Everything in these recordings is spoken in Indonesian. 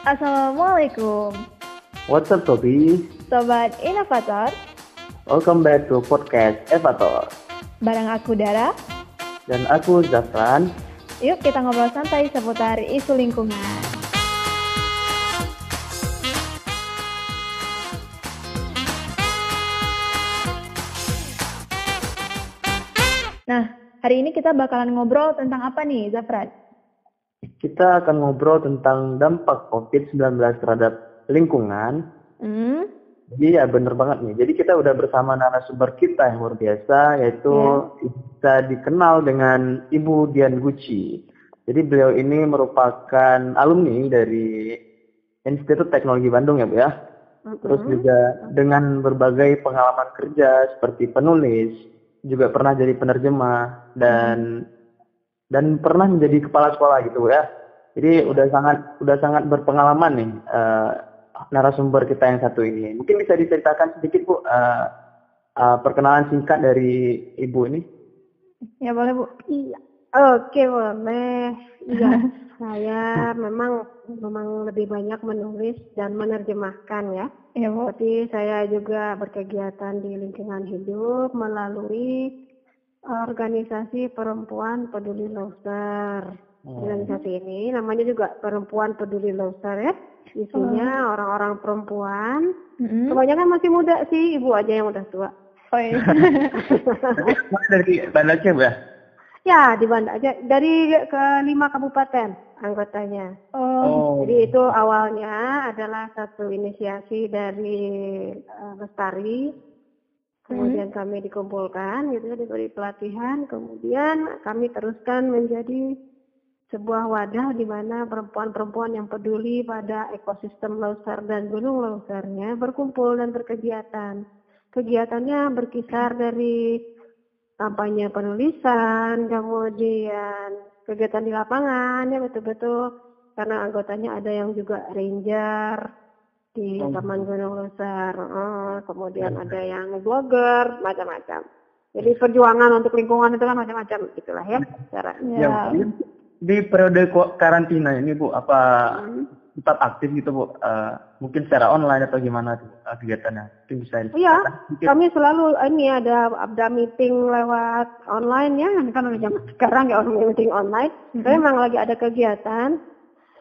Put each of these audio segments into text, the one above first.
Assalamualaikum, What's up, Tobi? Sobat Inovator. Welcome back to podcast Evator. Bareng aku Dara, Dan aku Zafran. yuk kita ngobrol santai seputar isu lingkungan. Nah, hari ini kita bakalan ngobrol tentang apa nih, Zafran? Kita akan ngobrol tentang dampak COVID-19 terhadap lingkungan. Hmm, Jadi ya bener banget nih. Jadi kita udah bersama narasumber kita yang luar biasa, yaitu kita dikenal dengan Ibu Dian Gucci. Jadi beliau ini merupakan alumni dari Institut Teknologi Bandung ya Bu ya. Terus juga dengan berbagai pengalaman kerja seperti penulis, juga pernah jadi penerjemah dan dan pernah menjadi kepala sekolah gitu ya. Jadi udah sangat udah sangat berpengalaman nih eh, narasumber kita yang satu ini. Mungkin bisa diceritakan sedikit Bu eh, eh, perkenalan singkat dari Ibu ini. ya boleh Bu. Iya, oke boleh. Iya, saya memang memang lebih banyak menulis dan menerjemahkan ya. Ya Bu. Tapi saya juga berkegiatan di lingkungan hidup melalui organisasi perempuan peduli loser. Organisasi ini namanya juga perempuan peduli loser ya. Isinya orang-orang perempuan. Hmm. Kebanyakan masih muda sih, ibu aja yang udah tua. Oh, iya. dari Banda Aceh Bu ya? Ya, di Banda aja dari ke lima kabupaten anggotanya. oh, Jadi itu awalnya adalah satu inisiasi dari eh, Lestari. Kemudian kami dikumpulkan gitu ya, diberi pelatihan, kemudian kami teruskan menjadi sebuah wadah di mana perempuan-perempuan yang peduli pada ekosistem Loser dan Gunung Losernya berkumpul dan berkegiatan. Kegiatannya berkisar dari kampanye penulisan, kemudian kegiatan di lapangan ya betul-betul. Karena anggotanya ada yang juga ranger di Taman Gunung Loser, eh, kemudian ada yang blogger, macam-macam. Jadi perjuangan untuk lingkungan itu kan macam-macam gitulah ya caranya. ya. Di periode karantina ini Bu, apa Hmm. tetap aktif gitu Bu? Eh, mungkin secara online atau gimana tuh eh, kegiatannya? Mungkin bisa Iya, kami selalu ini ada ada meeting lewat online ya, kan udah zaman sekarang ya orang meeting online. Tapi memang lagi ada kegiatan,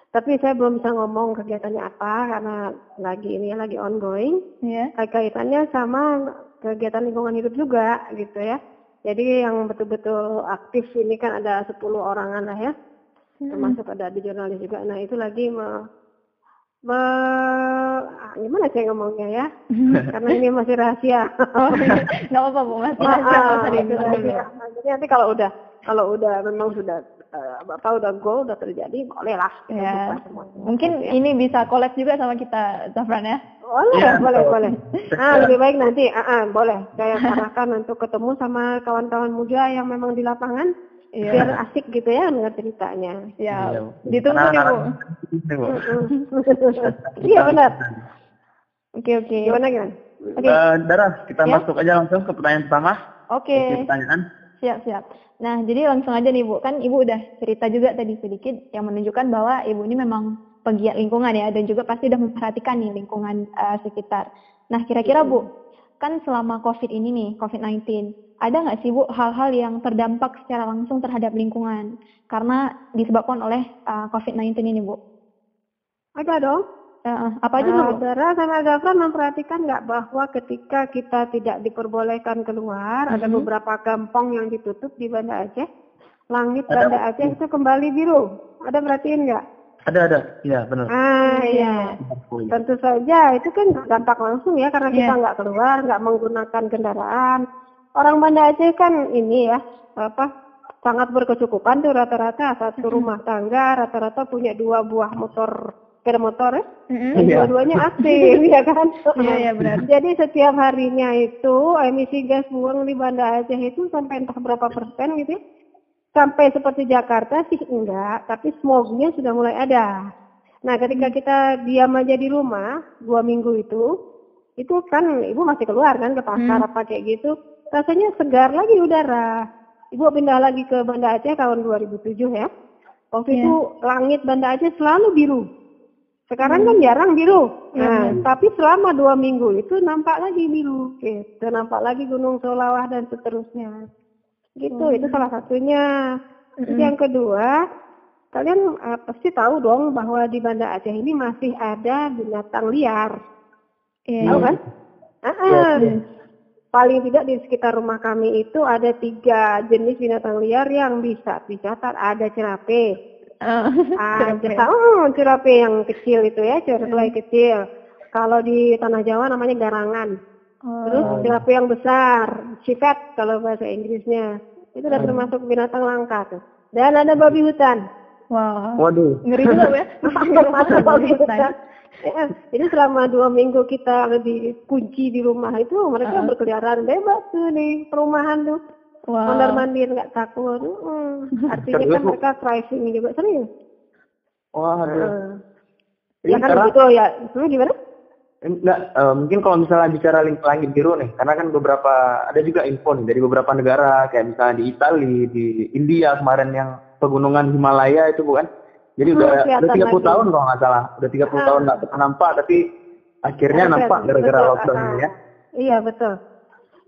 tapi saya belum bisa ngomong kegiatannya apa karena lagi ini lagi ongoing. Ya. Kaitannya sama kegiatan lingkungan hidup juga gitu ya. Jadi yang betul-betul aktif ini kan ada 10 orangan lah ya, termasuk ada di jurnalis juga. Nah itu lagi me, me- ah, gimana saya ngomongnya ya, karena ini masih rahasia. Oh, nggak apa-apa Bu, Mas. Ah, ah, rahasia. Jadi nanti kalau udah kalau udah memang sudah eh, bapak udah goal udah terjadi boleh lah kita Ya. buka semuanya. Mungkin Gitu ya. ini bisa collab juga sama kita, Zafran ya. Boleh, Iya, boleh, betul. boleh. Ah, lebih baik nanti, ah, ah, boleh. Saya sarankan untuk ketemu sama kawan-kawan muda yang memang di lapangan, Iya. biar asik gitu ya dengar ceritanya. Ya, Iya, Bu. ditunggu nih Bu. Iya benar. Oke oke. Gimana gimana? Oke. Eh, Dara, kita Ya. masuk aja langsung ke pertanyaan pertama. Oke. Oke, pertanyaan. Siap siap. Nah jadi langsung aja nih Bu, kan Ibu udah cerita juga tadi sedikit yang menunjukkan bahwa Ibu ini memang penggiat lingkungan ya dan juga pasti udah memperhatikan nih lingkungan eh, sekitar. Nah kira-kira Bu, kan selama COVID ini nih, COVID-19, ada nggak sih Bu hal-hal yang terdampak secara langsung terhadap lingkungan karena disebabkan oleh eh, COVID-19 ini Bu? Ada dong. Eh, apa aja tuh Bu? Saudara sama Zafran memperhatikan nggak bahwa ketika kita tidak diperbolehkan keluar, ada Mhm. beberapa kampung yang ditutup di Banda Aceh, langit Ada. Banda Aceh itu kembali biru. Ada perhatiin nggak? Ada, ada. Iya, benar. Ah iya. Iya. Tentu saja itu kan dampak langsung ya karena kita Iya. nggak keluar, nggak menggunakan kendaraan. Orang Banda Aceh kan ini ya apa sangat berkecukupan tuh rata-rata satu rumah tangga rata-rata punya dua buah motor sepeda motor ya. Iya. Dua-duanya aktif ya kan. Iya, iya, benar. Jadi setiap harinya itu emisi gas buang di Banda Aceh itu sampai entah berapa persen gitu ya. Sampai seperti Jakarta sih enggak, tapi smognya sudah mulai ada. Nah, ketika kita diam aja di rumah dua minggu itu, itu kan ibu masih keluar kan ke pasar apa kayak gitu, rasanya segar lagi udara. Ibu pindah lagi ke Banda Aceh tahun 2007 ya. Waktu Iya. itu langit Banda Aceh selalu biru. Sekarang kan jarang biru. Nah, tapi selama dua minggu itu nampak lagi biru. Gitu. Nampak lagi Gunung Solawah dan seterusnya. Gitu, itu salah satunya. Terus Yang kedua, kalian eh, pasti tahu dong bahwa di Banda Aceh ini masih ada binatang liar. Iya. Tahu kan? Ah, ah. Paling tidak di sekitar rumah kami itu ada tiga jenis binatang liar yang bisa dicatat. Ada cerape, Ah, ada oh, cerape yang kecil itu ya, cerape kecil. Kalau di tanah Jawa namanya garangan. Terus Oh, cerape yang besar, civet kalau bahasa Inggrisnya. Itu udah termasuk binatang langka tuh. Dan ada babi hutan. wah. Waduh. Ngeri juga ya. Termasuk babi hutan. Ya, jadi selama dua minggu kita dikunci di rumah itu mereka berkeliaran bebas tuh di perumahan tuh. Wow. Mondar mandir nggak takut. Mm. Artinya kan mereka thriving juga serius. Wah, aduh. Heeh. Ini Ya kan karena- begitu ya. Hmm, gimana? Enggak, eh, mungkin kalau misalnya bicara langit biru nih, karena kan beberapa ada juga info nih dari beberapa negara kayak misalnya di Italia, di India kemarin yang pegunungan Himalaya itu bukan. Jadi Hmm, udah udah 30 lagi. tahun kalau nggak salah, udah 30 Ah. tahun nggak pernah nampak, tapi akhirnya nampak gara-gara lockdown ah, ini ya. Iya betul.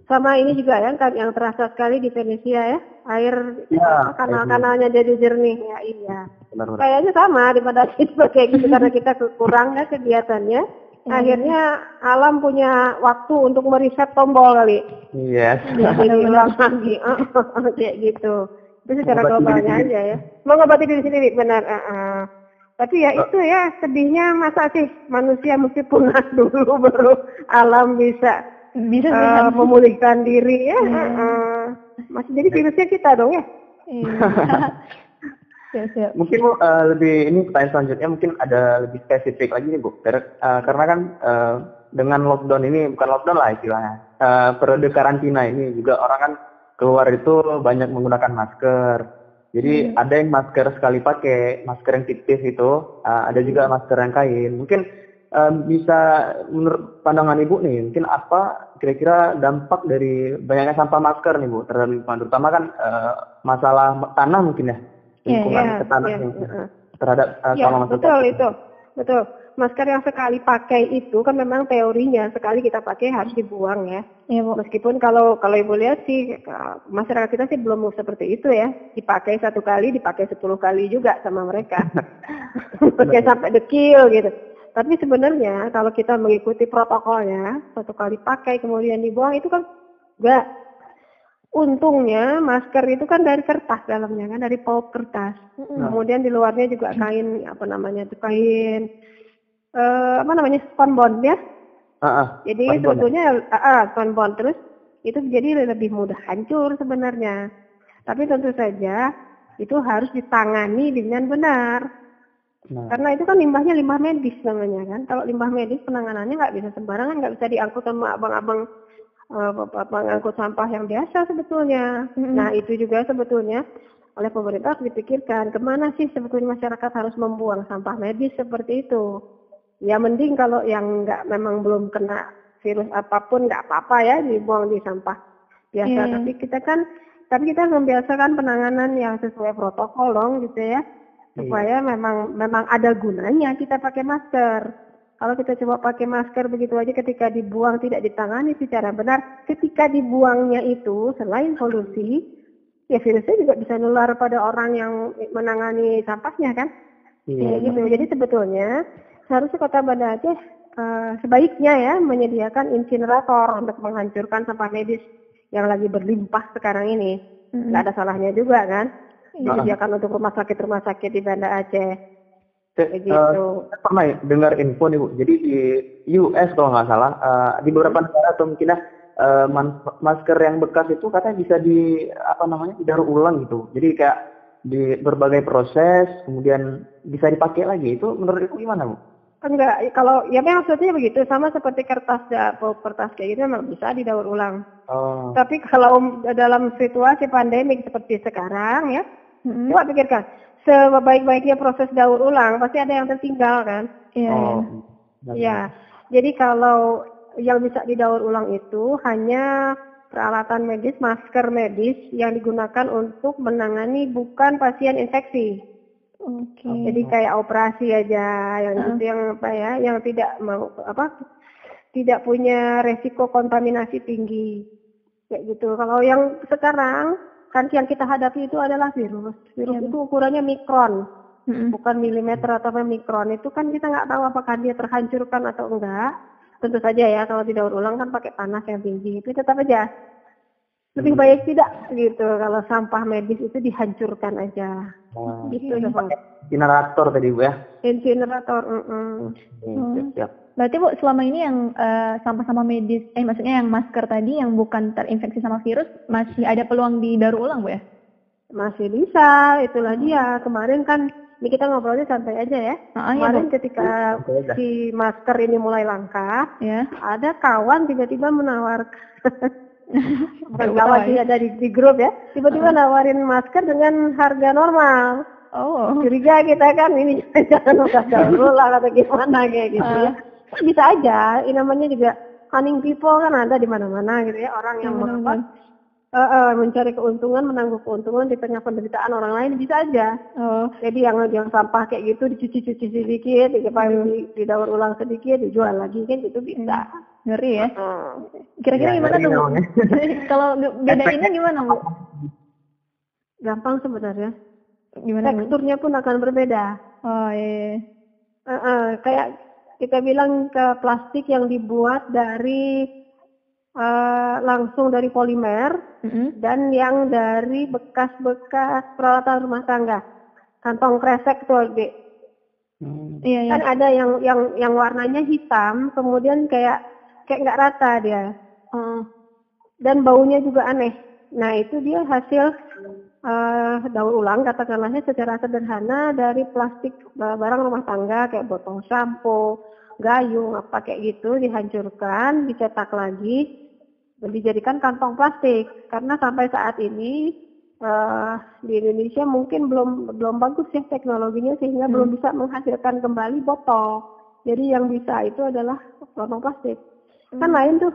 Sama ini juga ya kan yang terasa sekali di Venesia ya. Air Iya, apa, kanal-kanalnya jadi jernih ya iya. Kayaknya sama di pada juga kayak gitu karena kita kurang ya kegiatannya. Akhirnya alam punya waktu untuk meriset tombol kali. Yes. Jadi ulang lagi kayak gitu. Itu secara Mengobati globalnya aja ya. Mengobati diri sendiri benar. ah, ah. Tapi ya itu ya sedihnya masa sih manusia mesti punah dulu baru alam bisa Bisa sehat. memulihkan diri ya. ah, ah. Masih jadi virusnya kita dong ya. Iya. Siap, siap. Mungkin Bu, eh, lebih ini pertanyaan selanjutnya mungkin ada lebih spesifik lagi nih Bu. Karena, eh, karena kan eh, dengan lockdown ini bukan lockdown lah istilahnya. Eh, periode karantina ini juga orang kan keluar itu banyak menggunakan masker. Jadi ada yang masker sekali pakai, masker yang tipis itu, eh, ada juga masker yang kain. Mungkin eh, bisa menurut pandangan Ibu nih, mungkin apa kira-kira dampak dari banyaknya sampah masker nih Bu terhadap lingkungan, terutama kan eh, masalah tanah mungkin ya Iya, lingkungan iya, ke tanah yang- iya. terhadap uh, Ya, kalau masuk betul itu. Betul. Masker yang sekali pakai itu kan memang teorinya sekali kita pakai harus dibuang ya. Iya, Bu. Meskipun kalau kalau ibu lihat sih eh, masyarakat kita sih belum seperti itu ya. Dipakai satu kali, dipakai sepuluh kali juga sama mereka. Pakai sampai dekil gitu. Tapi sebenarnya kalau kita mengikuti protokolnya, satu kali pakai kemudian dibuang itu kan enggak. Untungnya masker itu kan dari kertas dalamnya kan, dari pulp kertas. Kemudian di luarnya juga kain apa namanya itu kain eh apa namanya sponbond ya. Ah. Jadi ya? sebetulnya ah, sponbond terus itu jadi lebih mudah hancur sebenarnya. Tapi tentu saja itu harus ditangani dengan benar. Nah, Karena itu kan limbahnya limbah medis namanya kan. Kalau limbah medis penanganannya nggak bisa sembarangan, nggak bisa diangkut sama abang-abang eh, pengangkut sampah yang biasa sebetulnya. Nah itu juga sebetulnya oleh pemerintah harus dipikirkan ke mana sih sebetulnya masyarakat harus membuang sampah medis seperti itu. Ya mending kalau yang nggak memang belum kena virus apa pun nggak apa-apa ya dibuang di sampah biasa. Iya. Tapi kita kan tapi kita membiasakan penanganan yang sesuai protokol dong gitu ya supaya memang memang ada gunanya kita pakai masker. Kalau kita coba pakai masker begitu aja ketika dibuang tidak ditangani secara benar, ketika dibuangnya itu selain polusi, ya virusnya juga bisa nular pada orang yang menangani sampahnya kan. iya. Ya, gitu. Jadi sebetulnya seharusnya Kota Banda Aceh eh, sebaiknya ya menyediakan insinerator untuk menghancurkan sampah medis yang lagi berlimpah sekarang ini. Nggak ada salahnya juga kan. Disediakan untuk rumah sakit-rumah sakit di Banda Aceh. Begitu. eh, saya pernah dengar info nih Bu. Jadi di US kalau nggak salah, eh, di beberapa negara atau mungkin man- masker yang bekas itu katanya bisa di apa namanya didaur ulang gitu. Jadi kayak di berbagai proses kemudian bisa dipakai lagi. Itu menurut Ibu gimana Bu? Enggak, kalau ya memang maksudnya begitu sama seperti kertas ya, kertas kayak gitu memang bisa didaur ulang. Oh, Tapi kalau dalam situasi pandemik seperti sekarang ya, coba pikirkan, sebaik-baiknya proses daur ulang pasti ada yang tertinggal kan? Iya, iya. oh, Ya, jadi kalau yang bisa didaur ulang itu hanya peralatan medis, masker medis yang digunakan untuk menangani bukan pasien infeksi. Oke. Jadi kayak operasi aja yang Heeh. itu yang apa ya, yang tidak mau apa tidak punya resiko kontaminasi tinggi. Kayak gitu. Kalau yang sekarang kan yang kita hadapi itu adalah virus. Virus Iya. itu ukurannya mikron, Mm-mm. bukan milimeter atau mikron. Itu kan kita nggak tahu apakah dia terhancurkan atau enggak. Tentu saja ya kalau tidak ulang kan pakai panas yang tinggi. Itu tetap aja lebih baik tidak gitu kalau sampah medis itu dihancurkan aja. Nah, Gitu dong. incinerator tadi Bu ya. Incinerator, mm-mm. Hmm, siap, siap. Berarti Bu, selama ini yang eh, sampah-sampah medis, eh maksudnya yang masker tadi yang bukan terinfeksi sama virus, masih ada peluang didaur ulang Bu ya? Masih bisa, itulah dia. Kemarin kan ini kita ngobrolnya santai aja ya. Ah, iya, Kemarin Bu. ketika aja. si masker ini mulai langka, Ya. ada kawan tiba-tiba menawarkan bukan kawan ya. sih ada di, di grup ya, tiba-tiba nawarin masker dengan harga normal. Oh. Curiga kita kan ini jangan udah daur ulang atau gimana kayak gitu ya. Bisa aja, ini namanya juga cunning people kan ada di mana-mana gitu ya, orang yang Iya, mau apa, eh, eh, mencari keuntungan, menangguh keuntungan di tengah penderitaan orang lain bisa aja. Oh. Jadi yang yang sampah kayak gitu dicuci-cuci sedikit, di, di, didaur ulang sedikit, dijual lagi kan gitu bisa. Ngeri ya. Kira-kira Ya, gimana tuh. Kalau ge- bedainnya gimana Bu? Gampang sebenarnya. Gimana? Teksturnya pun akan berbeda. Oh iya. Eh, eh, kayak kita bilang ke plastik yang dibuat dari eh, langsung dari polimer Mm-mm. dan yang dari bekas-bekas peralatan rumah tangga. Kantong kresek tuh. Hmm. Iya iya. kan ada yang yang yang warnanya hitam kemudian kayak kayak nggak rata dia Oh. dan baunya juga aneh nah itu dia hasil eh, daur ulang katakanlahnya secara sederhana dari plastik ba- barang rumah tangga kayak botol sampo gayung apa kayak gitu dihancurkan dicetak lagi dan dijadikan kantong plastik karena sampai saat ini eh, di Indonesia mungkin belum belum bagus ya teknologinya sehingga belum bisa menghasilkan kembali botol. Jadi yang bisa itu adalah kantong plastik. Kan lain tuh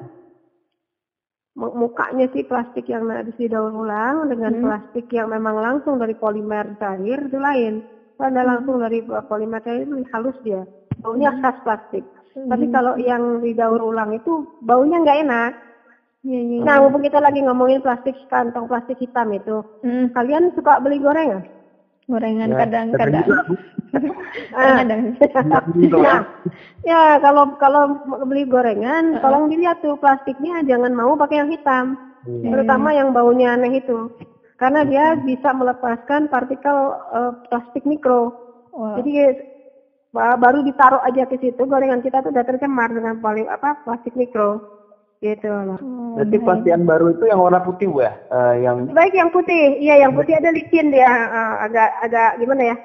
Mu- mukanya sih plastik yang habis didaur ulang dengan Hmm. plastik yang memang langsung dari polimer cair itu lain. Kalau ada langsung dari polimer cair itu halus dia. Baunya khas plastik. Tapi kalau yang didaur ulang itu baunya nggak enak. Iya iya. Nah, mumpung kita lagi ngomongin plastik kantong plastik hitam itu, Mm, kalian suka beli gorengan? gorengan Ya, kadang-kadang. Ah. Kadang-kadang. Nah, ya kalau kalau beli gorengan, tolong dilihat tuh plastiknya jangan mau pakai yang hitam, Hmm. terutama yang baunya aneh itu, karena dia bisa melepaskan partikel eh, plastik mikro. Wah. Jadi baru ditaruh aja ke situ, gorengan kita tuh udah tercemar dengan poli apa plastik mikro, gitu loh. Oh, Berarti plastikan baru itu yang warna putih Bu ya? Eh, yang Baik yang putih, iya yang putih ada licin dia, eh, agak agak gimana ya?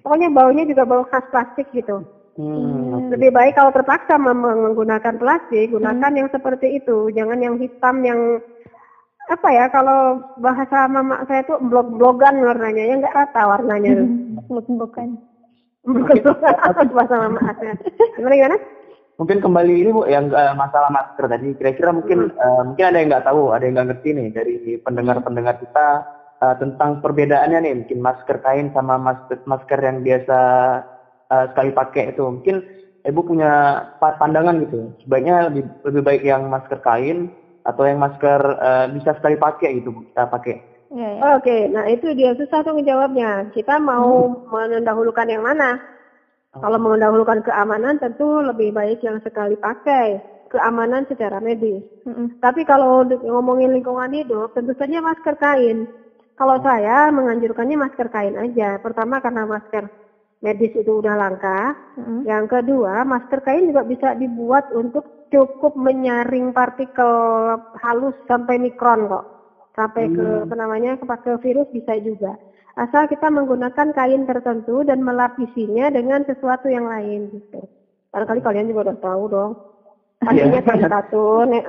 Pokoknya baunya juga bau khas plastik gitu. hmm, Lebih baik kalau terpaksa menggunakan plastik, gunakan yang seperti itu, jangan yang hitam yang apa ya? Kalau bahasa mama saya tuh blog-blogan warnanya, ya nggak rata warnanya. tuh. Bukan. Blog-blogan bahasa mama saya. Gimana gimana? mungkin kembali ini Bu yang eh, masalah masker tadi. Kira-kira mungkin eh, mungkin ada yang nggak tahu, ada yang nggak ngerti nih dari pendengar-pendengar kita eh, tentang perbedaannya nih mungkin masker kain sama masker masker yang biasa eh, sekali pakai itu. Mungkin Ibu punya pa- pandangan gitu. Sebaiknya lebih lebih baik yang masker kain atau yang masker eh, bisa sekali pakai gitu kita pakai Iya iya. Oke, nah itu dia susah tuh ngejawabnya. Kita mau mendahulukan yang mana? Kalau mendahulukan keamanan tentu lebih baik yang sekali pakai. Keamanan secara medis. Mm-mm. Tapi kalau di- ngomongin lingkungan hidup, tentu saja masker kain. Kalau saya menganjurkannya masker kain aja. Pertama karena masker medis itu udah langka. Mm-mm. Yang kedua, masker kain juga bisa dibuat untuk cukup menyaring partikel halus sampai mikron kok. Sampai ke apa namanya ke ke virus bisa juga. Asal kita menggunakan kain tertentu dan melapisinya dengan sesuatu yang lain gitu. Barangkali kalian juga udah tahu dong. Pastinya kain katun, eh,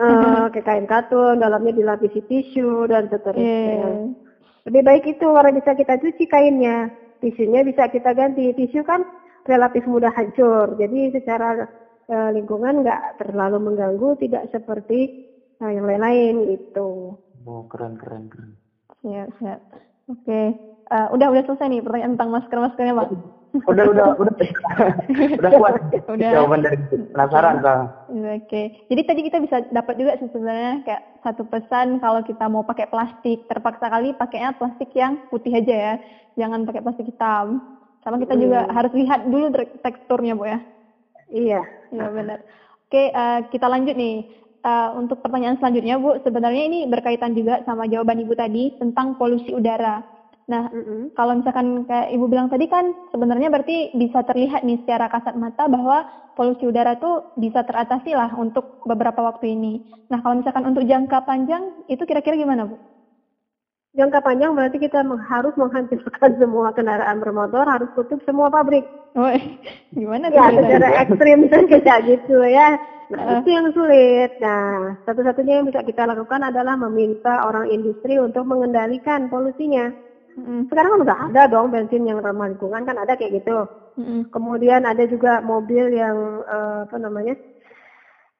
kayak kain katun, dalamnya dilapisi tisu dan seterusnya. Lebih baik itu karena bisa kita cuci kainnya. Tisunya bisa kita ganti. Tisu kan relatif mudah hancur. Jadi secara eh, lingkungan nggak terlalu mengganggu, tidak seperti eh, yang lain-lain gitu. Oh keren keren keren Siap, siap. Oke. uh, udah udah selesai nih pertanyaan tentang masker maskernya bang. Udah udah udah udah kuat Udah. jawaban dari penasaran bang. Oke, jadi tadi kita bisa dapat juga sih sebenarnya kayak satu pesan kalau kita mau pakai plastik, terpaksa kali pakainya plastik yang putih aja ya, jangan pakai plastik hitam. Sama kita juga harus lihat dulu tek- teksturnya bu ya. Iya. Iya benar. Oke, eh, kita lanjut nih. Eh, untuk pertanyaan selanjutnya Bu, sebenarnya ini berkaitan juga sama jawaban Ibu tadi tentang polusi udara. Nah, Mm-mm. kalau misalkan kayak Ibu bilang tadi kan sebenarnya berarti bisa terlihat nih secara kasat mata bahwa polusi udara tuh bisa teratasi lah untuk beberapa waktu ini. Nah, kalau misalkan untuk jangka panjang itu kira-kira gimana Bu? Jangka panjang berarti kita harus menghancurkan semua kendaraan bermotor, harus tutup semua pabrik. Oh, gimana tuh Ya, secara ekstrim kayak gitu ya. Nah, itu yang sulit. Nah, satu-satunya yang bisa kita lakukan adalah meminta orang industri untuk mengendalikan polusinya. Mm-mm, Sekarang kan udah ada dong bensin yang ramah lingkungan kan ada kayak gitu. mm-mm, Kemudian ada juga mobil yang eh, apa namanya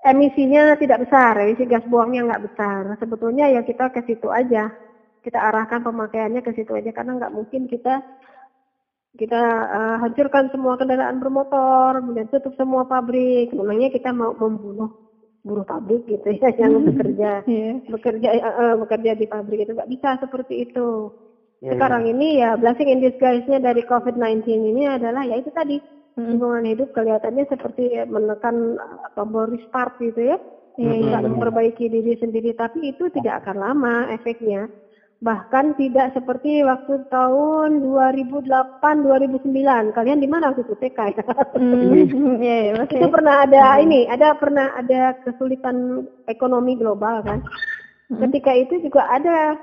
emisinya tidak besar, emisi gas buangnya nggak besar. Sebetulnya ya kita ke situ aja, kita arahkan pemakaiannya ke situ aja karena nggak mungkin kita kita eh, hancurkan semua kendaraan bermotor, kemudian tutup semua pabrik. Memangnya kita mau membunuh buruh pabrik gitu ya yang bekerja Iya. bekerja eh, bekerja di pabrik itu nggak bisa seperti itu. Iya, Sekarang ini ya blessing in disguise-nya dari COVID-19 ini adalah ya itu tadi Mm-mm. lingkungan hidup kelihatannya seperti menekan uh, tombol restart gitu ya. Iya, iya. Tidak memperbaiki diri sendiri tapi itu tidak akan lama efeknya. Bahkan tidak seperti waktu tahun 2008 2009. Kalian di mana waktu itu TK ya? Mm, iya, oke. itu pernah ada ini, ada pernah ada kesulitan ekonomi global kan. Ketika itu juga ada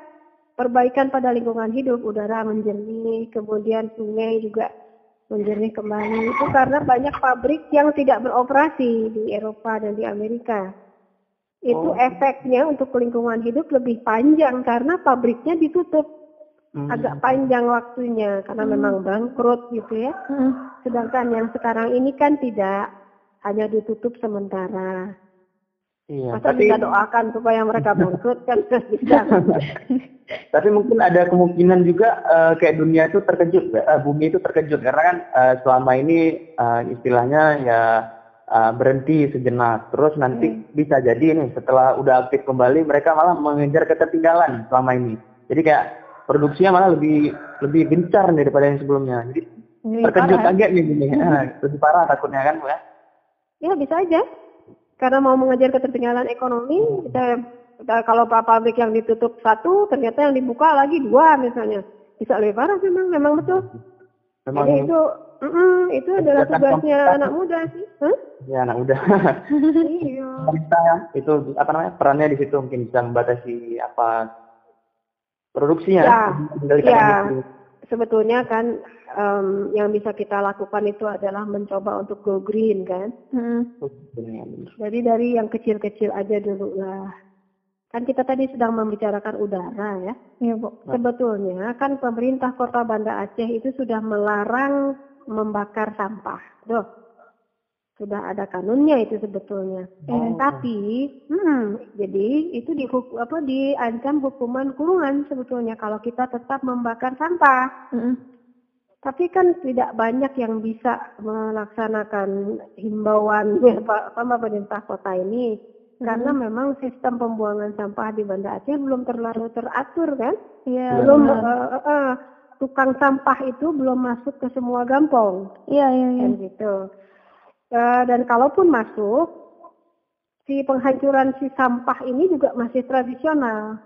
perbaikan pada lingkungan hidup, udara menjernih, kemudian sungai juga menjernih kembali. Itu karena banyak pabrik yang tidak beroperasi di Eropa dan di Amerika. Itu Oh. efeknya untuk lingkungan hidup lebih panjang karena pabriknya ditutup Hmm. agak panjang waktunya karena memang bangkrut gitu ya. Mm-mm. Sedangkan yang sekarang ini kan tidak hanya ditutup sementara. Iya, Masa tapi kita doakan supaya mereka bangkrut kan bisa. tapi mungkin ada kemungkinan juga eh, kayak dunia itu terkejut, eh, bumi itu terkejut karena kan eh, selama ini eh, istilahnya ya eh, berhenti sejenak. Terus nanti bisa jadi nih setelah udah aktif kembali mereka malah mengejar ketertinggalan selama ini. Jadi kayak produksinya malah lebih lebih gencar nih daripada yang sebelumnya. Jadi Jadi terkejut parah. kaget nih gini. Eh, lebih parah takutnya kan, Bu ya. ya bisa aja. Karena mau mengejar ketertinggalan ekonomi, kita, kita- kalau pabrik yang ditutup satu, ternyata yang dibuka lagi dua misalnya. Bisa lebih parah memang, memang betul. Memang Jadi itu, mm-mm, itu adalah tugasnya pemerintah. anak muda sih. Hah? ya anak udah. iya. pemerintah ya itu apa namanya perannya di situ mungkin bisa membatasi apa produksinya Ya, ya. Sebetulnya kan em, yang bisa kita lakukan itu adalah mencoba untuk go green kan. Benar. Jadi dari yang kecil-kecil aja dulu lah. Kan kita tadi sedang membicarakan udara ya. Iya, Bu. Sebetulnya kan pemerintah kota Banda Aceh itu sudah melarang membakar sampah. Tuh. Sudah ada kanunnya itu sebetulnya. Oh. Tapi, hmm, jadi itu di apa diancam hukuman kurungan sebetulnya kalau kita tetap membakar sampah. Mm-mm. Tapi kan tidak banyak yang bisa melaksanakan himbauan apa, apa pemerintah kota ini karena memang sistem pembuangan sampah di Banda Aceh belum terlalu teratur kan Iya. belum eh, eh, eh, tukang sampah itu belum masuk ke semua gampong Iya, iya, iya. kan gitu Eh, dan kalaupun masuk si penghancuran si sampah ini juga masih tradisional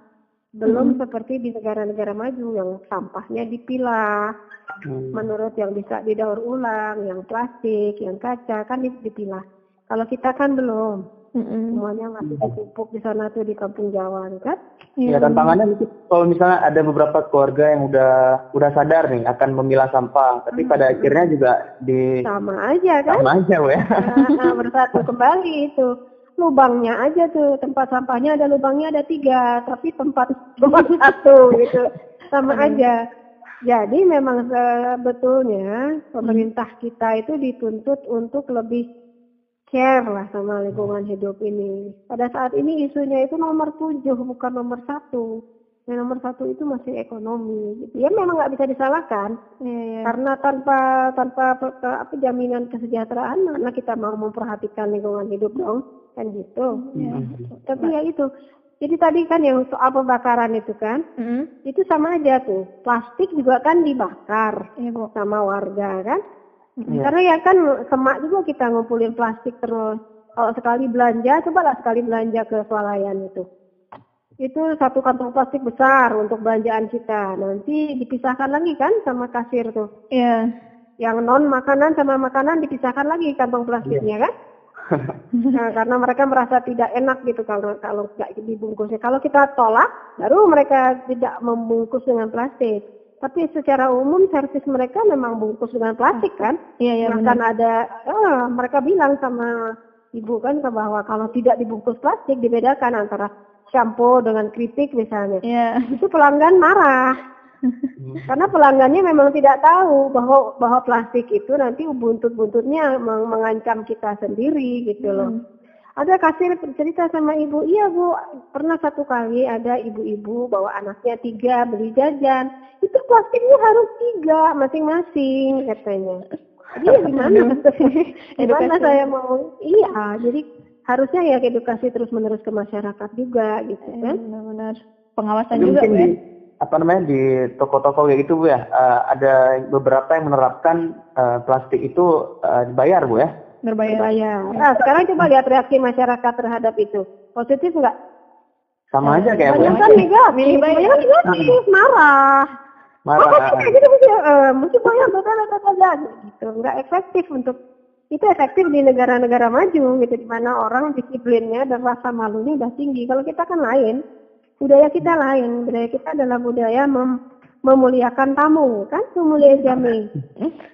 belum seperti di negara-negara maju yang sampahnya dipilah Hmm. menurut yang bisa didaur ulang, yang plastik, yang kaca kan di- dipilah. Kalau kita kan belum, Mm-mm. semuanya masih ditumpuk di sana tuh di kampung Jawa nih kan. Ya tantangannya mungkin kalau misalnya ada beberapa keluarga yang udah udah sadar nih akan memilah sampah, tapi pada akhirnya juga di Sama aja kan, sama aja ya. Nah, nah, bersatu kembali itu. Lubangnya aja tuh, tempat sampahnya ada lubangnya ada tiga, tapi tempat cuma satu gitu. Sama aja. Jadi memang sebetulnya pemerintah kita itu dituntut untuk lebih care lah sama lingkungan hidup ini. Pada saat ini isunya itu nomor tujuh bukan nomor satu. yang nomor satu itu masih ekonomi gitu. ya memang nggak bisa disalahkan Iya, iya. karena tanpa tanpa apa jaminan kesejahteraan mana kita mau memperhatikan lingkungan hidup dong kan gitu Iya. tapi ya itu jadi tadi kan yang soal pembakaran itu kan Mm-mm. itu sama aja tuh plastik juga kan dibakar Bu. sama warga kan Iya. karena ya kan semak juga kita ngumpulin plastik terus kalau sekali belanja cobalah sekali belanja ke swalayan itu itu satu kantong plastik besar untuk belanjaan kita nanti dipisahkan lagi kan sama kasir tuh Iya. yang non makanan sama makanan dipisahkan lagi kantong plastiknya kan Nah, karena mereka merasa tidak enak gitu kalau kalau nggak dibungkusnya. Kalau kita tolak, baru mereka tidak membungkus dengan plastik. Tapi secara umum servis mereka memang bungkus dengan plastik kan. Iya, iya Bahkan benar. ada, ah, mereka bilang sama ibu kan bahwa kalau tidak dibungkus plastik dibedakan antara shampoo dengan kritik misalnya. Iya. Itu pelanggan marah. Karena pelanggannya memang tidak tahu bahwa bahwa plastik itu nanti buntut-buntutnya meng- mengancam kita sendiri gitu loh. Hmm. Ada kasir cerita sama ibu, iya bu, pernah satu kali ada ibu-ibu bawa anaknya tiga beli jajan, itu plastiknya harus tiga masing-masing katanya. Jadi ya gimana? gimana saya mau? Iya, jadi harusnya ya edukasi terus menerus ke masyarakat juga gitu Iya, kan? benar-benar. Pengawasan Jadi juga, mungkin Bu, di ya. apa namanya di toko-toko kayak gitu bu ya eh, ada beberapa yang menerapkan eh, plastik itu eh, dibayar bu ya Berbayar. Berbayar. Nah, sekarang coba lihat reaksi masyarakat terhadap itu. Positif nggak? sama aja kayak bu ya Banyak kan negatif. Milih bayar. Banyak kan negatif, marah. marah Oh, kok kayak gitu mesti eh, mesti betul betul gitu. Nggak efektif untuk itu efektif di negara-negara maju gitu di mana orang disiplinnya dan rasa malunya udah tinggi. Kalau kita kan lain, budaya kita lain. Budaya kita adalah budaya mem- memuliakan tamu, kan memuliakan jami.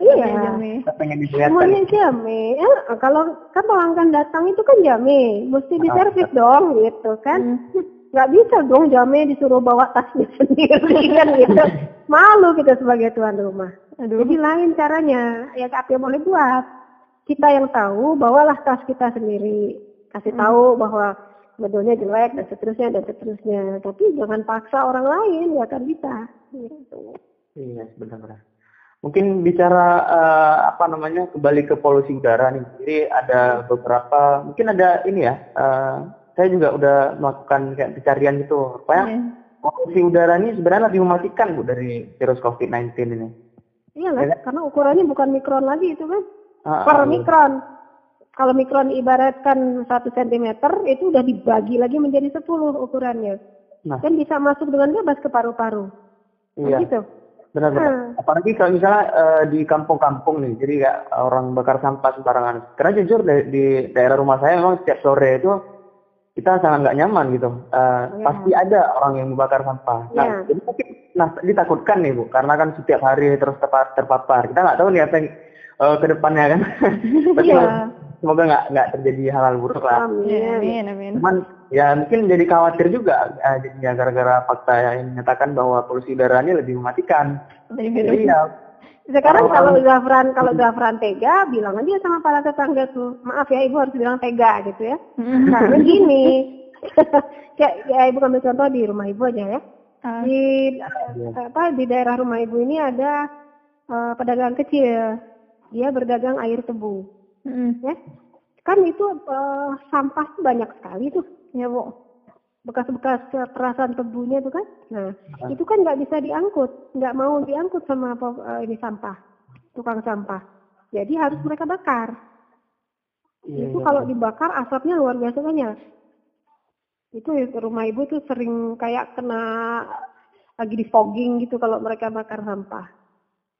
Iya, Iya. Jami. kita pengen dilihatkan Semuanya jame. Ya, kalau kan pelanggan datang itu kan jame, mesti diservis dong gitu kan. Nggak bisa dong jame disuruh bawa tasnya sendiri kan gitu. Malu kita sebagai tuan rumah. Aduh. Jadi lain caranya. Ya apa yang boleh buat. Kita yang tahu, bawalah tas kita sendiri. Kasih tahu bahwa modelnya jelek dan seterusnya dan seterusnya. Tapi jangan paksa orang lain, ya kan bisa. Gitu. Iya, benar-benar. Mungkin bicara eh, apa namanya kembali ke polusi udara nih. Jadi ada beberapa, mungkin ada ini ya. eh, saya juga udah melakukan kayak pencarian gitu. Rupanya Iya. polusi udara ini sebenarnya lebih mematikan bu dari virus COVID-19 ini. Iya lah, karena ukurannya bukan mikron lagi itu kan. Ah, per ah, mikron. Kalau mikron ibaratkan 1 cm itu udah dibagi lagi menjadi 10 ukurannya. Nah, Dan bisa masuk dengan bebas ke paru-paru. iya, Gitu. benar-benar. Hmm. Apalagi kalau misalnya eh, di kampung-kampung nih, jadi kayak orang bakar sampah sembarangan. Karena jujur di, di daerah rumah saya memang setiap sore itu kita sangat nggak nyaman gitu. Eh, Ya. Pasti ada orang yang membakar sampah. Nah, Ya. jadi mungkin, nah ditakutkan nih bu, karena kan setiap hari terus terpa- terpapar. Kita nggak tahu nih apa yang eh, ke depannya kan. Iya. Semoga nggak nggak terjadi hal-hal buruk lah. Iya, Amin. amin, amin. Cuman ya mungkin jadi khawatir juga eh, jadinya gara-gara fakta yang menyatakan bahwa polusi udara ini lebih mematikan. Jadi ya Sekarang Kalau- kalau Zafran kalau Zafran tega, bilang aja sama para tetangga tuh, maaf ya ibu harus bilang tega gitu ya. Karena gini, kayak ya ibu ambil contoh di rumah ibu aja ya. Ah, Di eh, apa di daerah rumah ibu ini ada eh, pedagang kecil, dia berdagang air tebu. Mm. ya. Kan itu eh, sampah tuh banyak sekali tuh ya bu bekas-bekas perasan tebunya tuh kan. Nah itu kan nggak bisa diangkut nggak mau diangkut sama apa eh, ini sampah tukang sampah. Jadi harus mereka bakar. Iya, itu iya. kalau dibakar asapnya luar biasa banyak. Itu rumah ibu tuh sering kayak kena lagi di fogging gitu kalau mereka bakar sampah.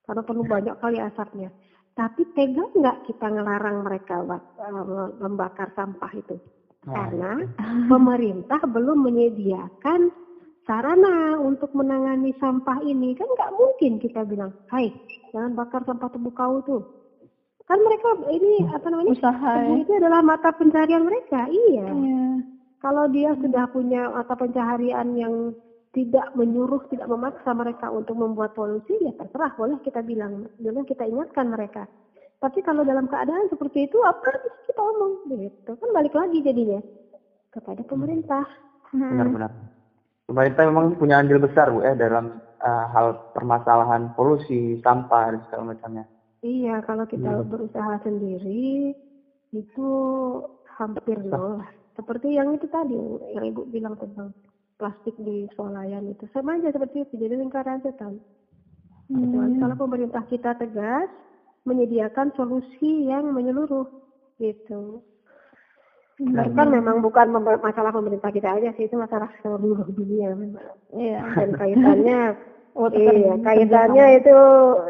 Karena perlu banyak kali asapnya tapi tega nggak kita ngelarang mereka eh, membakar sampah itu? Karena pemerintah belum menyediakan sarana untuk menangani sampah ini. Kan nggak mungkin kita bilang, Hai jangan bakar sampah tebu kau tuh. Kan mereka ini apa namanya Usaha ya. itu adalah mata pencarian mereka iya. Iya. kalau dia sudah punya mata pencaharian yang tidak menyuruh, tidak memaksa mereka untuk membuat polusi, ya terserah, boleh kita bilang, boleh kita ingatkan mereka. Tapi kalau dalam keadaan seperti itu, apa kita omong? Gitu. Kan balik lagi jadinya kepada pemerintah. Mm. benar-benar. pemerintah memang punya andil besar Bu ya dalam uh, hal permasalahan polusi, sampah dan segala macamnya. Iya, kalau kita hmm. berusaha sendiri itu hampir nol. Seperti yang itu tadi yang Ibu bilang tentang plastik di swalayan itu sama aja seperti itu jadi lingkaran setan. Hmm. Kalau pemerintah kita tegas menyediakan solusi yang menyeluruh gitu. Hmm. Kan memang bukan masalah pemerintah kita aja sih itu masalah seluruh dunia memang. Iya. Dan kaitannya Oh, iya, kaitannya itu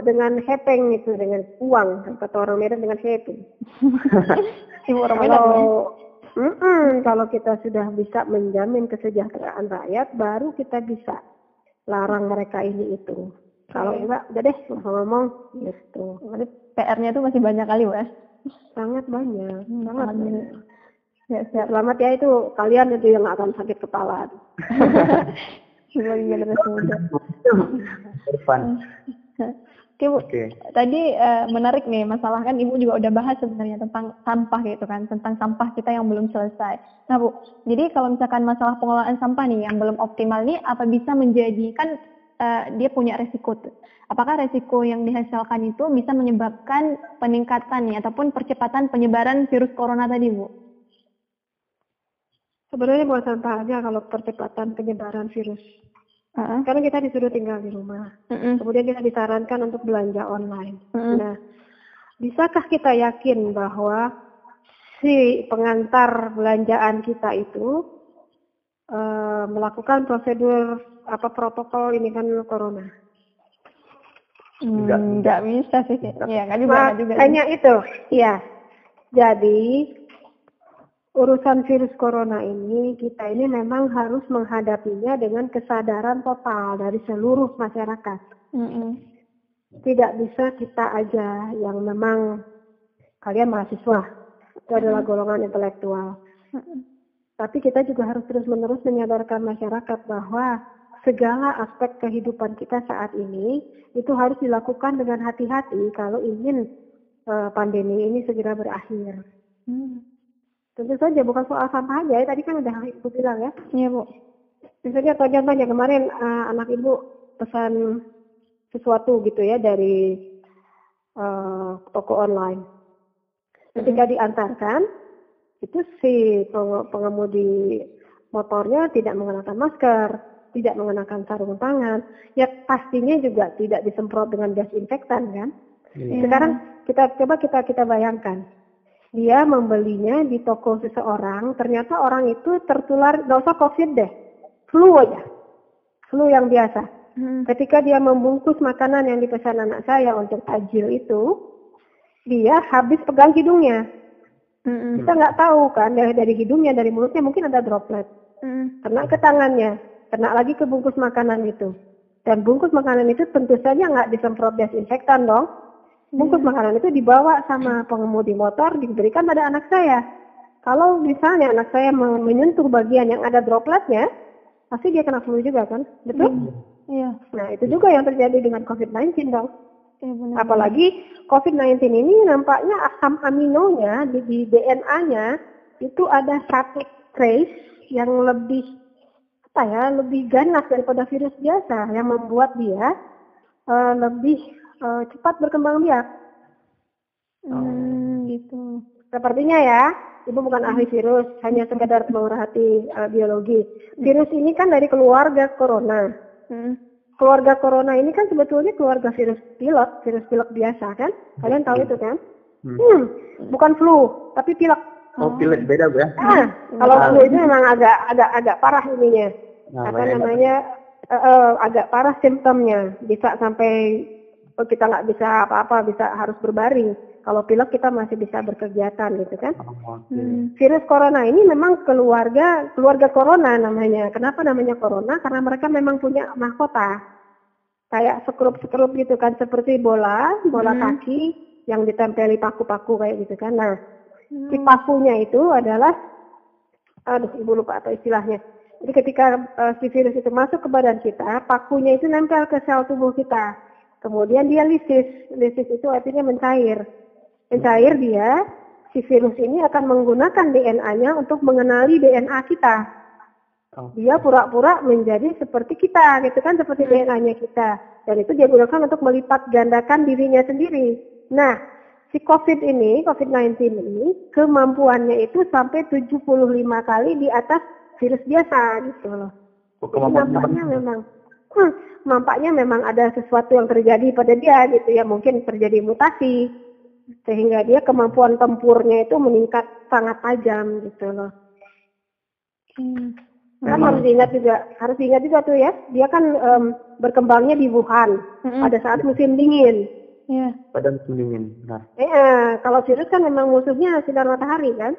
dengan hepeng itu dengan uang kata orang Medan dengan hepeng. Kalau mm -mm, kalau kita sudah bisa menjamin kesejahteraan rakyat, baru kita bisa larang mereka ini itu. Kalau enggak, udah deh ngomong-ngomong gitu. Berarti PR-nya itu masih banyak kali, Wes. Sangat banyak, hmm, sangat banyak. Ya, siap. Selamat ya itu kalian itu yang akan sakit kepala. sebagai generasi muda. Bu, okay. tadi uh, menarik nih masalah kan Ibu juga udah bahas sebenarnya tentang sampah gitu kan, tentang sampah kita yang belum selesai. Nah Bu, jadi kalau misalkan masalah pengelolaan sampah nih yang belum optimal nih, apa bisa menjadikan uh, dia punya resiko tuh? Apakah resiko yang dihasilkan itu bisa menyebabkan peningkatan nih ataupun percepatan penyebaran virus corona tadi Bu? Sebenarnya bukan sampah aja kalau percepatan penyebaran virus. Uh-huh. Karena kita disuruh tinggal di rumah. Uh-uh. Kemudian kita disarankan untuk belanja online. Uh-uh. Nah, bisakah kita yakin bahwa si pengantar belanjaan kita itu uh, melakukan prosedur apa protokol ini kan corona? Enggak, hmm, enggak bisa sih. Ya, enggak juga, enggak juga. Hanya itu. Iya. Jadi urusan virus corona ini kita ini memang harus menghadapinya dengan kesadaran total dari seluruh masyarakat. Mm -hmm. Tidak bisa kita aja yang memang kalian mahasiswa itu adalah golongan intelektual. Mm -hmm. Tapi kita juga harus terus-menerus menyadarkan masyarakat bahwa segala aspek kehidupan kita saat ini itu harus dilakukan dengan hati-hati kalau ingin uh, pandemi ini segera berakhir. Mm. Tentu saja bukan soal sampah aja, ya. tadi kan udah ibu bilang ya. Iya bu. Misalnya atau contohnya kemarin uh, anak ibu pesan sesuatu gitu ya dari uh, toko online. Ketika mm-hmm. diantarkan, itu si pengemudi motornya tidak mengenakan masker, tidak mengenakan sarung tangan, ya pastinya juga tidak disemprot dengan desinfektan kan. Yeah. Sekarang kita coba kita kita bayangkan, dia membelinya di toko seseorang, ternyata orang itu tertular, nggak usah COVID deh, flu aja, flu yang biasa. Hmm. Ketika dia membungkus makanan yang dipesan anak saya untuk tajil itu, dia habis pegang hidungnya. Hmm. Kita nggak tahu kan dari, dari hidungnya, dari mulutnya mungkin ada droplet. Hmm. Kena ke tangannya, kena lagi ke bungkus makanan itu. Dan bungkus makanan itu tentu saja nggak disemprot desinfektan dong bungkus hmm. makanan itu dibawa sama pengemudi motor diberikan pada anak saya. Kalau misalnya anak saya menyentuh bagian yang ada dropletnya, pasti dia kena flu juga kan, betul? Hmm. Iya. Nah itu juga yang terjadi dengan COVID-19 dong. Ya, Apalagi COVID-19 ini nampaknya asam aminonya di, di DNA-nya itu ada satu trace yang lebih apa ya, lebih ganas daripada virus biasa yang membuat dia uh, lebih uh, cepat berkembang biak. Hmm, gitu. Sepertinya ya, ibu bukan ahli virus, hanya sekedar pemerhati uh, biologi. Virus ini kan dari keluarga corona. Hmm. Keluarga corona ini kan sebetulnya keluarga virus pilek, virus pilek biasa kan? Kalian tahu itu kan? Hmm. hmm bukan flu, tapi pilek. Oh, pilek beda bu ya? Ah, kalau ah. flu itu memang agak agak agak parah ininya. Nah, apa namanya? Uh, uh, agak parah simptomnya, bisa sampai oh, kita nggak bisa apa-apa, bisa harus berbaring. Kalau pilek kita masih bisa berkegiatan gitu kan. Oh, hmm. Virus corona ini memang keluarga keluarga corona namanya. Kenapa namanya corona? Karena mereka memang punya mahkota. Kayak sekrup-sekrup gitu kan seperti bola, bola hmm. kaki yang ditempeli paku-paku kayak gitu kan. Nah, hmm. si pakunya itu adalah aduh ibu lupa atau istilahnya. Jadi ketika uh, si virus itu masuk ke badan kita, pakunya itu nempel ke sel tubuh kita Kemudian dia lisis. Lisis itu artinya mencair. Mencair dia, si virus ini akan menggunakan DNA-nya untuk mengenali DNA kita. Oh. Dia pura-pura menjadi seperti kita, gitu kan, seperti DNA-nya kita. Dan itu dia gunakan untuk melipat gandakan dirinya sendiri. Nah, si COVID ini, COVID-19 ini, kemampuannya itu sampai 75 kali di atas virus biasa, gitu loh. Oh, Jadi kemampuan nampaknya memang, hmm, nampaknya memang ada sesuatu yang terjadi pada dia, gitu ya. Mungkin terjadi mutasi, sehingga dia kemampuan tempurnya itu meningkat sangat tajam, gitu loh. Hmm. Kan Memang. harus diingat juga, harus diingat juga tuh ya, dia kan em, berkembangnya di Wuhan Mm-mm. pada saat musim dingin. Iya. pada musim dingin. Nah, eh, kalau virus kan memang musuhnya sinar matahari kan.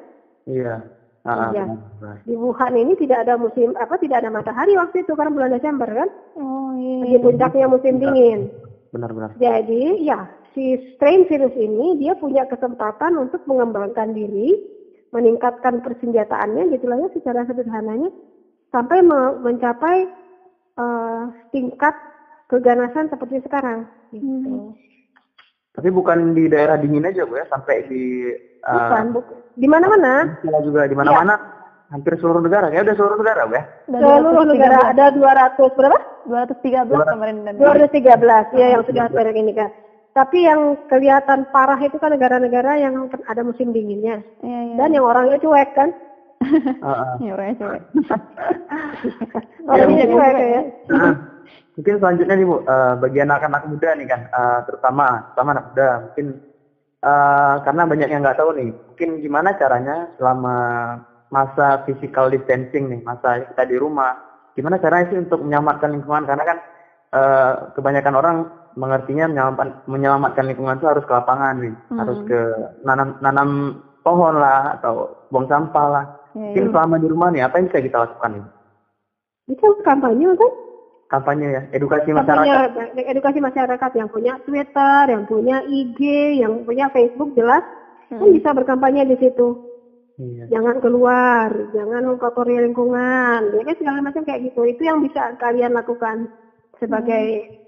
iya. Ah, Iya. benar. Di Wuhan ini tidak ada musim apa tidak ada matahari waktu itu karena bulan Desember kan. Oh iya. Di puncaknya musim dingin. Benar-benar. Jadi ya si strain virus ini dia punya kesempatan untuk mengembangkan diri, meningkatkan persenjataannya gitu lah ya secara sederhananya sampai me- mencapai eh, tingkat keganasan seperti sekarang. Gitu. Hmm. Tapi bukan di daerah dingin aja, Bu ya, sampai di ah, Bukan, bukan. Di mana-mana. Asia juga di mana-mana. Hampir seluruh negara. Ya udah seluruh negara, Bu ya. Seluruh 213. negara ada 200 berapa? 213 kemarin dan 213 ya yang sudah pada ini kan. Tapi yang kelihatan parah itu kan negara-negara yang ada musim dinginnya. Iya iya. Dan yang orangnya cuek kan. Ah, ah. Ya orangnya cewek. Orangnya Iya, cuek ya. Mungkin selanjutnya nih Bu, eh, bagi anak-anak muda nih kan, eh, terutama terutama anak muda, mungkin eh, karena banyak yang nggak tahu nih, mungkin gimana caranya selama masa physical distancing nih, masa kita di rumah, gimana caranya sih untuk menyelamatkan lingkungan? Karena kan eh, kebanyakan orang mengertinya menyelamatkan, menyelamatkan lingkungan itu harus ke lapangan nih, Hmm. harus ke nanam nanam pohon lah atau buang sampah lah. Iya, Mungkin iya. selama di rumah nih, apa yang bisa kita lakukan nih? Bisa kampanye kan? Kampanye ya, edukasi Kampanye masyarakat. edukasi masyarakat yang punya Twitter, yang punya IG, yang punya Facebook jelas kan Hmm. bisa berkampanye di situ. Iya. Jangan keluar, jangan mengkotori lingkungan, ya kan segala macam kayak gitu. Itu yang bisa kalian lakukan sebagai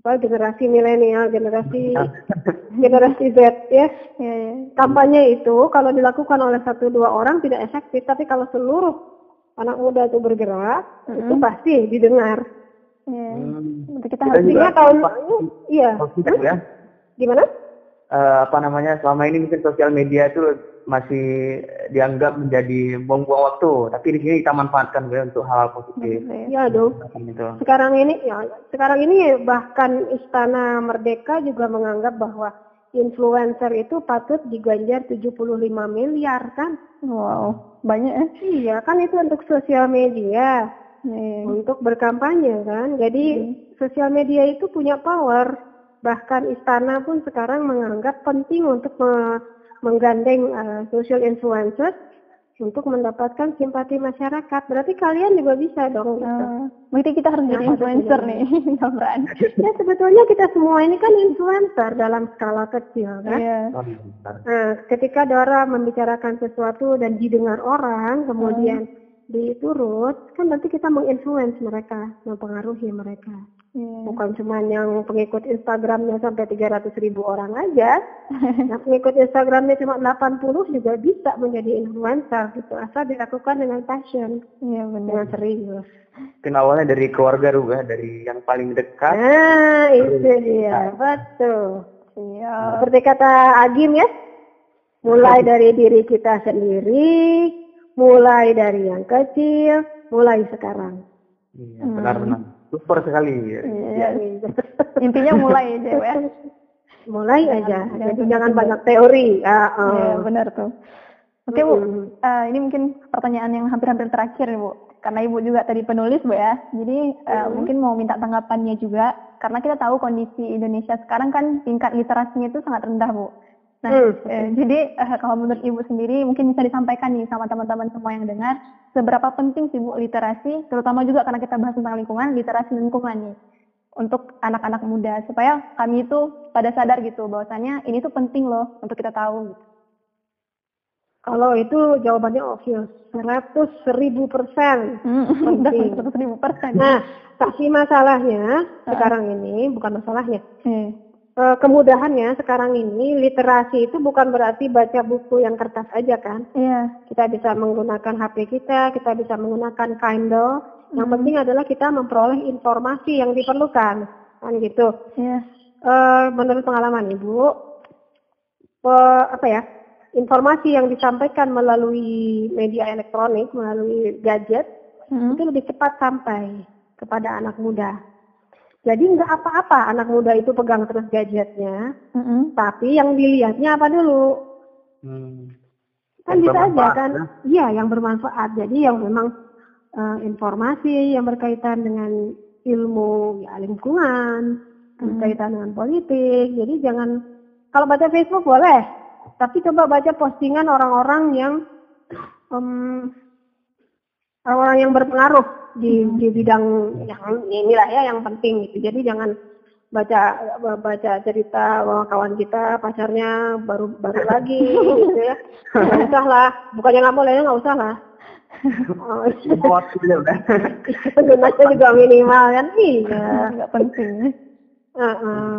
apa, generasi milenial, generasi generasi Z ya. Iya iya. Kampanye itu kalau dilakukan oleh satu dua orang tidak efektif, tapi kalau seluruh anak muda itu bergerak, itu Mm-mm. pasti didengar. Iya. Hmm. Kita Kita harus juga- tahun Pak, iya, Kalau kita ya, gimana? eh, apa namanya selama ini mungkin sosial media itu masih dianggap menjadi buang-buang waktu, tapi di sini kita manfaatkan ya untuk hal positif. Iya. Ya dong. Macam itu. Sekarang ini ya sekarang ini bahkan Istana Merdeka juga menganggap bahwa influencer itu patut diganjar 75 miliar kan? Wow, banyak ya. Iya, kan itu untuk sosial media, Iya. untuk berkampanye kan. Jadi sosial media itu punya power. Bahkan istana pun sekarang menganggap penting untuk me- menggandeng eh, social influencers untuk mendapatkan simpati masyarakat. Berarti kalian juga bisa dong. gitu. Eh, berarti kita harus jadi Yang ada influencer nih. Ya sebetulnya kita semua ini kan influencer dalam skala kecil kan. Bentar. Nah, ketika Dora membicarakan sesuatu dan didengar orang, kemudian diturut, kan nanti kita menginfluence mereka, mempengaruhi mereka. Iya. Bukan cuma yang pengikut Instagramnya sampai 300 ribu orang aja. Yang pengikut Instagramnya cuma 80 juga bisa menjadi influencer gitu. Asal dilakukan dengan passion, Iya benar. dengan serius. Mungkin awalnya dari keluarga dulu ya, dari yang paling dekat. Nah, itu dia. Betul. Iya. Seperti kata Agim ya, mulai dari diri kita sendiri, mulai dari yang kecil, mulai sekarang. Iya, benar-benar. Super sekali. Ya. Iya. Intinya mulai aja ya. mulai aja, jangan jadi jangan banyak teori. Ah, ah. Iya benar tuh. Oke Bu. Eh, ini mungkin pertanyaan yang hampir-hampir terakhir Bu. Karena Ibu juga tadi penulis Bu ya. Jadi eh, mungkin mau minta tanggapannya juga. Karena kita tahu kondisi Indonesia sekarang kan tingkat literasinya itu sangat rendah Bu. Nah, Hmm. eh, jadi eh, kalau menurut Ibu sendiri mungkin bisa disampaikan nih sama teman-teman semua yang dengar. Seberapa penting sih Bu literasi, terutama juga karena kita bahas tentang lingkungan, literasi lingkungan nih. Untuk anak-anak muda. Supaya kami itu pada sadar gitu bahwasanya ini tuh penting loh untuk kita tahu. Gitu. Kalau itu jawabannya obvious, 100 ribu persen. Hmm, Penting. ribu persen. Nah, tapi masalahnya sekarang ini bukan masalahnya. Kemudahannya sekarang ini literasi itu bukan berarti baca buku yang kertas aja kan. Iya. Kita bisa menggunakan HP kita, kita bisa menggunakan Kindle. Yang penting adalah kita memperoleh informasi yang diperlukan, kan gitu. Iya. Eh, menurut pengalaman ibu, pe- apa ya, informasi yang disampaikan melalui media elektronik, melalui gadget, Mm. itu lebih cepat sampai kepada anak muda. Jadi nggak apa-apa anak muda itu pegang terus gadgetnya, Mm-mm. tapi yang dilihatnya apa dulu? Hmm. Kan Yang bisa aja kan? ya. Iya, yang bermanfaat. Jadi yang memang eh, informasi yang berkaitan dengan ilmu ya lingkungan, berkaitan dengan politik. Jadi jangan kalau baca Facebook boleh, tapi coba baca postingan orang-orang yang em, orang-orang yang berpengaruh di di bidang yang inilah ya yang penting gitu. Jadi jangan baca baca cerita bahwa kawan kita pacarnya baru baru lagi gitu ya nggak usah lah bukannya nggak boleh nggak usah lah Oh, Waktu ya gunanya juga minimal kan iya Nggak penting. Heeh.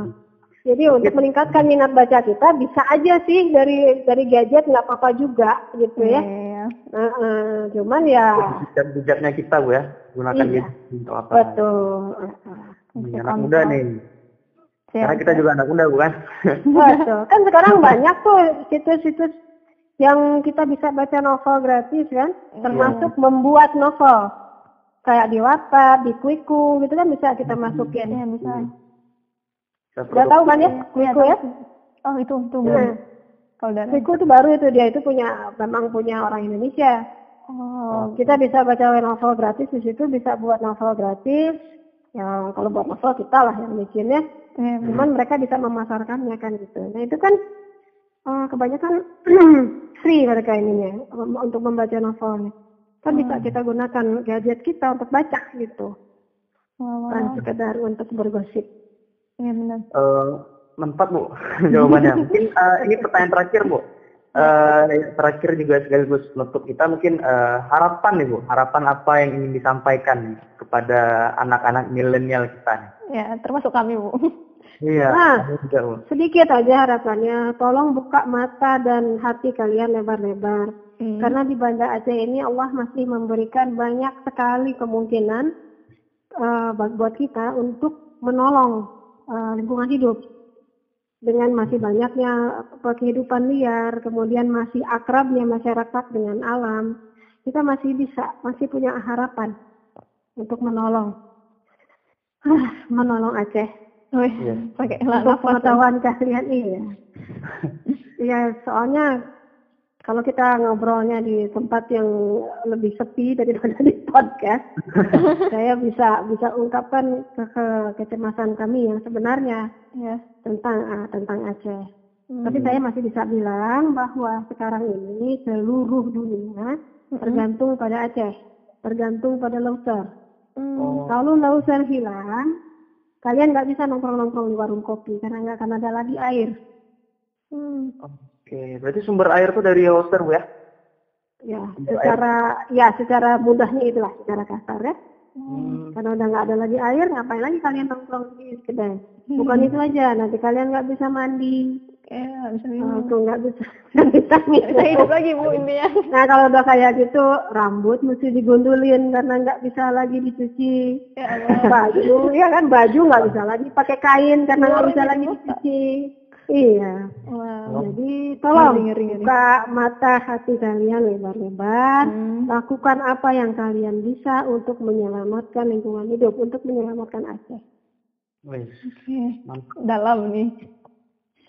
Jadi untuk meningkatkan minat baca kita bisa aja sih dari dari gadget nggak apa-apa juga gitu ya Iya. Heeh. cuman ya Bijak-bijaknya kita bu ya. Gunakan Iya. gadget untuk apa? betul. Ini anak muda nih. Siap. Karena kita juga anak muda bukan? Betul. Kan sekarang banyak tuh situs-situs yang kita bisa baca novel gratis kan, termasuk membuat novel. Kayak di Wattpad, di Quiku gitu kan bisa kita masukin. Iya, bisa. Udah tahu kan ya Quiku ya? Oh, itu itu Nah. Kalau udah Quiku itu baru itu dia itu punya memang punya orang Indonesia. Oh, Kita bisa baca novel gratis di situ bisa buat novel gratis. Ya kalau buat novel kita lah yang bikinnya. iya, Cuman mereka bisa memasarkannya kan gitu. Nah itu kan eh, kebanyakan free mereka ininya um, untuk membaca novelnya. Kan bisa kita gunakan gadget kita untuk baca gitu. Wah, Bukan sekedar untuk bergosip. Iya benar. Eh, manfaat bu jawabannya. Mungkin eh, ini pertanyaan terakhir bu. Eh, yang terakhir juga sekaligus menutup kita mungkin eh, harapan nih bu. Harapan apa yang ingin disampaikan nih kepada anak-anak milenial kita nih? Ya, termasuk kami, Bu. Iya. Nah. kami juga, bu. Sedikit aja harapannya, tolong buka mata dan hati kalian lebar-lebar. Hmm. Karena di Banda Aceh ini Allah masih memberikan banyak sekali kemungkinan eh, buat buat kita untuk menolong eh, lingkungan hidup dengan masih banyaknya kehidupan liar, kemudian masih akrabnya masyarakat dengan alam, kita masih bisa, masih punya harapan untuk menolong, Ah, menolong Aceh. Wih, Iya. pakai pengetahuan kalian iya. Iya, soalnya kalau kita ngobrolnya di tempat yang lebih sepi daripada di podcast, saya bisa bisa ungkapkan ke, ke- kecemasan kami yang sebenarnya Ya. tentang ah, tentang Aceh. Hmm. Tapi saya masih bisa bilang bahwa sekarang ini seluruh dunia tergantung pada Aceh, tergantung pada Loser. Hmm. Oh, Kalau Loser hilang, kalian nggak bisa nongkrong-nongkrong di warung kopi karena nggak akan ada lagi air. Hmm. Oke, berarti sumber air tuh dari hoster bu ya? Ya, secara ya secara mudahnya itulah secara kasar ya. Hmm. Karena udah nggak ada lagi air, ngapain lagi kalian nongkrong di kedai? Bukan itu aja, nanti kalian nggak bisa mandi, Ya, nggak bisa eh, minum. tuh nggak bisa nggak bisa hidup lagi, Bu, intinya. Nah kalau udah kayak gitu, rambut mesti digundulin karena nggak bisa lagi dicuci. Ya Allah. Baju, ya kan baju nggak bisa lagi pakai kain karena nggak Ngeri bisa lagi dicuci. Iya. Wow. Jadi tolong Ngeri, ngeri, buka mata hati kalian lebar-lebar. Hmm. Lakukan apa yang kalian bisa untuk menyelamatkan lingkungan hidup, untuk menyelamatkan Aceh. Oke. mantap. Dalam nih.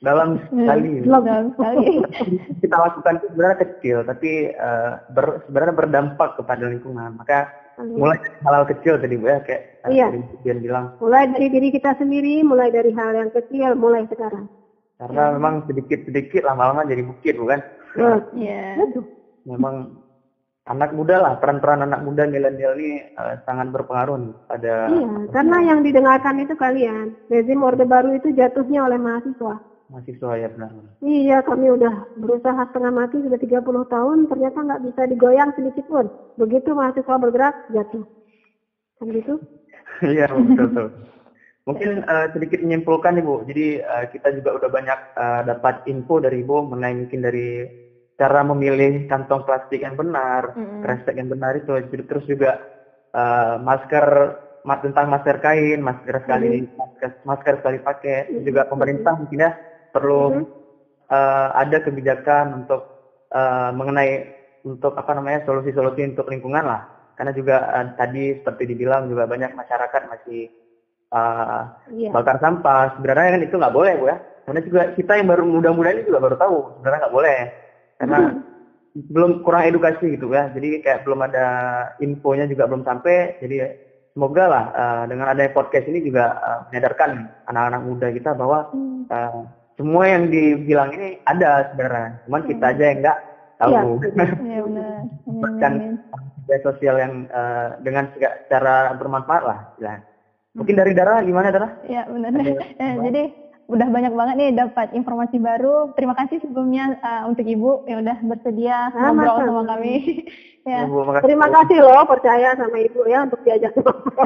Dalam sekali. Belum. Dalam sekali. kita lakukan itu sebenarnya kecil, tapi eh, ber- sebenarnya berdampak kepada lingkungan. Maka mulai dari hal-hal kecil tadi bu ya, kayak Iya. tadi Dian bilang, Mulai dari diri kita sendiri, mulai dari hal yang kecil, mulai sekarang. Karena memang sedikit-sedikit lama-lama jadi bukit bukan? Iya. Memang anak muda lah, peran-peran anak muda milenial ini eh, sangat berpengaruh pada Iya, karena yang didengarkan itu kalian. Rezim Orde Baru itu jatuhnya oleh mahasiswa. mahasiswa ya benar. Iya, kami udah berusaha setengah mati sudah 30 tahun, ternyata nggak bisa digoyang sedikit pun. Begitu mahasiswa bergerak, jatuh. Kan gitu? Iya betul betul. Mungkin uh, sedikit menyimpulkan Ibu. Jadi uh, kita juga udah banyak uh, dapat info dari Ibu mengenai mungkin dari cara memilih kantong plastik yang benar, mm-hmm. kresek yang benar itu. Terus juga uh, masker tentang masker kain, masker sekali mm-hmm. masker, masker sekali pakai. Mm-hmm. Juga pemerintah mungkin ya perlu mm-hmm. uh, ada kebijakan untuk uh, mengenai untuk apa namanya solusi-solusi untuk lingkungan lah. Karena juga uh, tadi seperti dibilang juga banyak masyarakat masih uh, yeah. bakar sampah. Sebenarnya kan itu nggak boleh, Bu ya. Karena juga kita yang baru muda-muda ini juga baru tahu sebenarnya nggak boleh. Karena belum kurang edukasi gitu ya. Jadi kayak belum ada infonya juga belum sampai. Jadi semoga lah uh, dengan adanya podcast ini juga uh, menyadarkan anak-anak muda kita bahwa uh, semua yang dibilang ini ada sebenarnya. Cuman kita hmm. aja yang nggak tahu. Iya, ya, benar. Dan media sosial yang uh, dengan cara bermanfaat lah. Ya. Mungkin dari Dara gimana Dara? Ya benar. Ya, jadi udah banyak banget nih dapat informasi baru. Terima kasih sebelumnya uh, untuk Ibu yang udah bersedia nah, ngobrol sama kami. ya. Ibu, makasih. Terima kasih loh percaya sama Ibu ya untuk diajak ngobrol.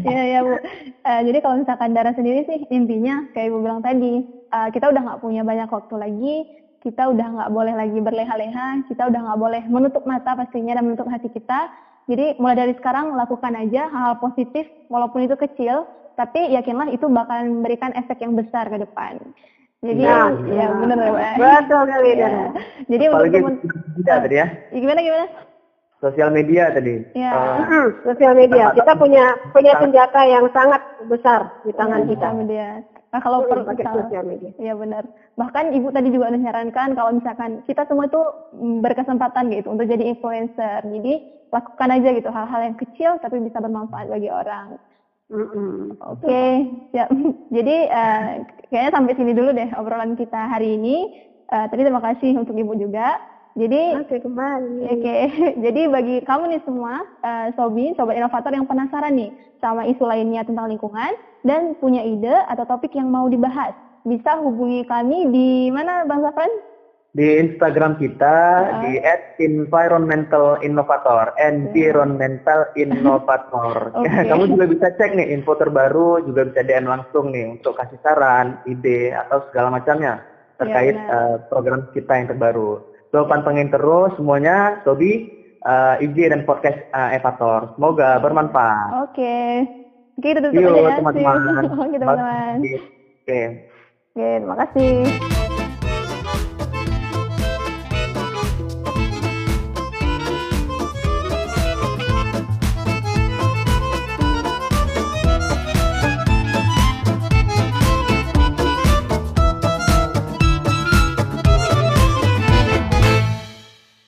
ya ya Bu. Uh, jadi kalau misalkan Dara sendiri sih intinya kayak Ibu bilang tadi, uh, kita udah nggak punya banyak waktu lagi. Kita udah nggak boleh lagi berleha-leha, kita udah nggak boleh menutup mata pastinya dan menutup hati kita jadi mulai dari sekarang lakukan aja hal-hal positif walaupun itu kecil, tapi yakinlah itu bakalan memberikan efek yang besar ke depan. Jadi ya, ya, ya benar ya. Betul kali ya. Jadi untuk teman tadi ya. Gimana gimana? Sosial media tadi. Ya. Uh, sosial media. Kita punya punya senjata yang sangat besar di tangan ya, kita. Media. Nah kalau per pakai sosial media. Iya benar. Bahkan ibu tadi juga menyarankan kalau misalkan kita semua itu berkesempatan gitu untuk jadi influencer. Jadi lakukan aja gitu hal-hal yang kecil tapi bisa bermanfaat bagi orang. Mm -hmm. Oke, okay. ya. Jadi uh, kayaknya sampai sini dulu deh obrolan kita hari ini. Uh, tadi terima kasih untuk ibu juga. Jadi Oke okay, kembali. Oke, okay. jadi bagi kamu nih semua, uh, sobi, sobat inovator yang penasaran nih sama isu lainnya tentang lingkungan dan punya ide atau topik yang mau dibahas, bisa hubungi kami di mana Bang Zafran? di Instagram kita uh. di @environmentalinnovator, environmental innovator. okay. Kamu juga bisa cek nih info terbaru, juga bisa DM langsung nih untuk kasih saran, ide atau segala macamnya terkait ya, uh, program kita yang terbaru. So pantengin terus semuanya, Sobi, uh, IG dan podcast uh, Evator. Semoga bermanfaat. Oke. Okay. Oke, okay, tutup aja ya. teman-teman. Oke, teman-teman. Oke. Oke, terima kasih.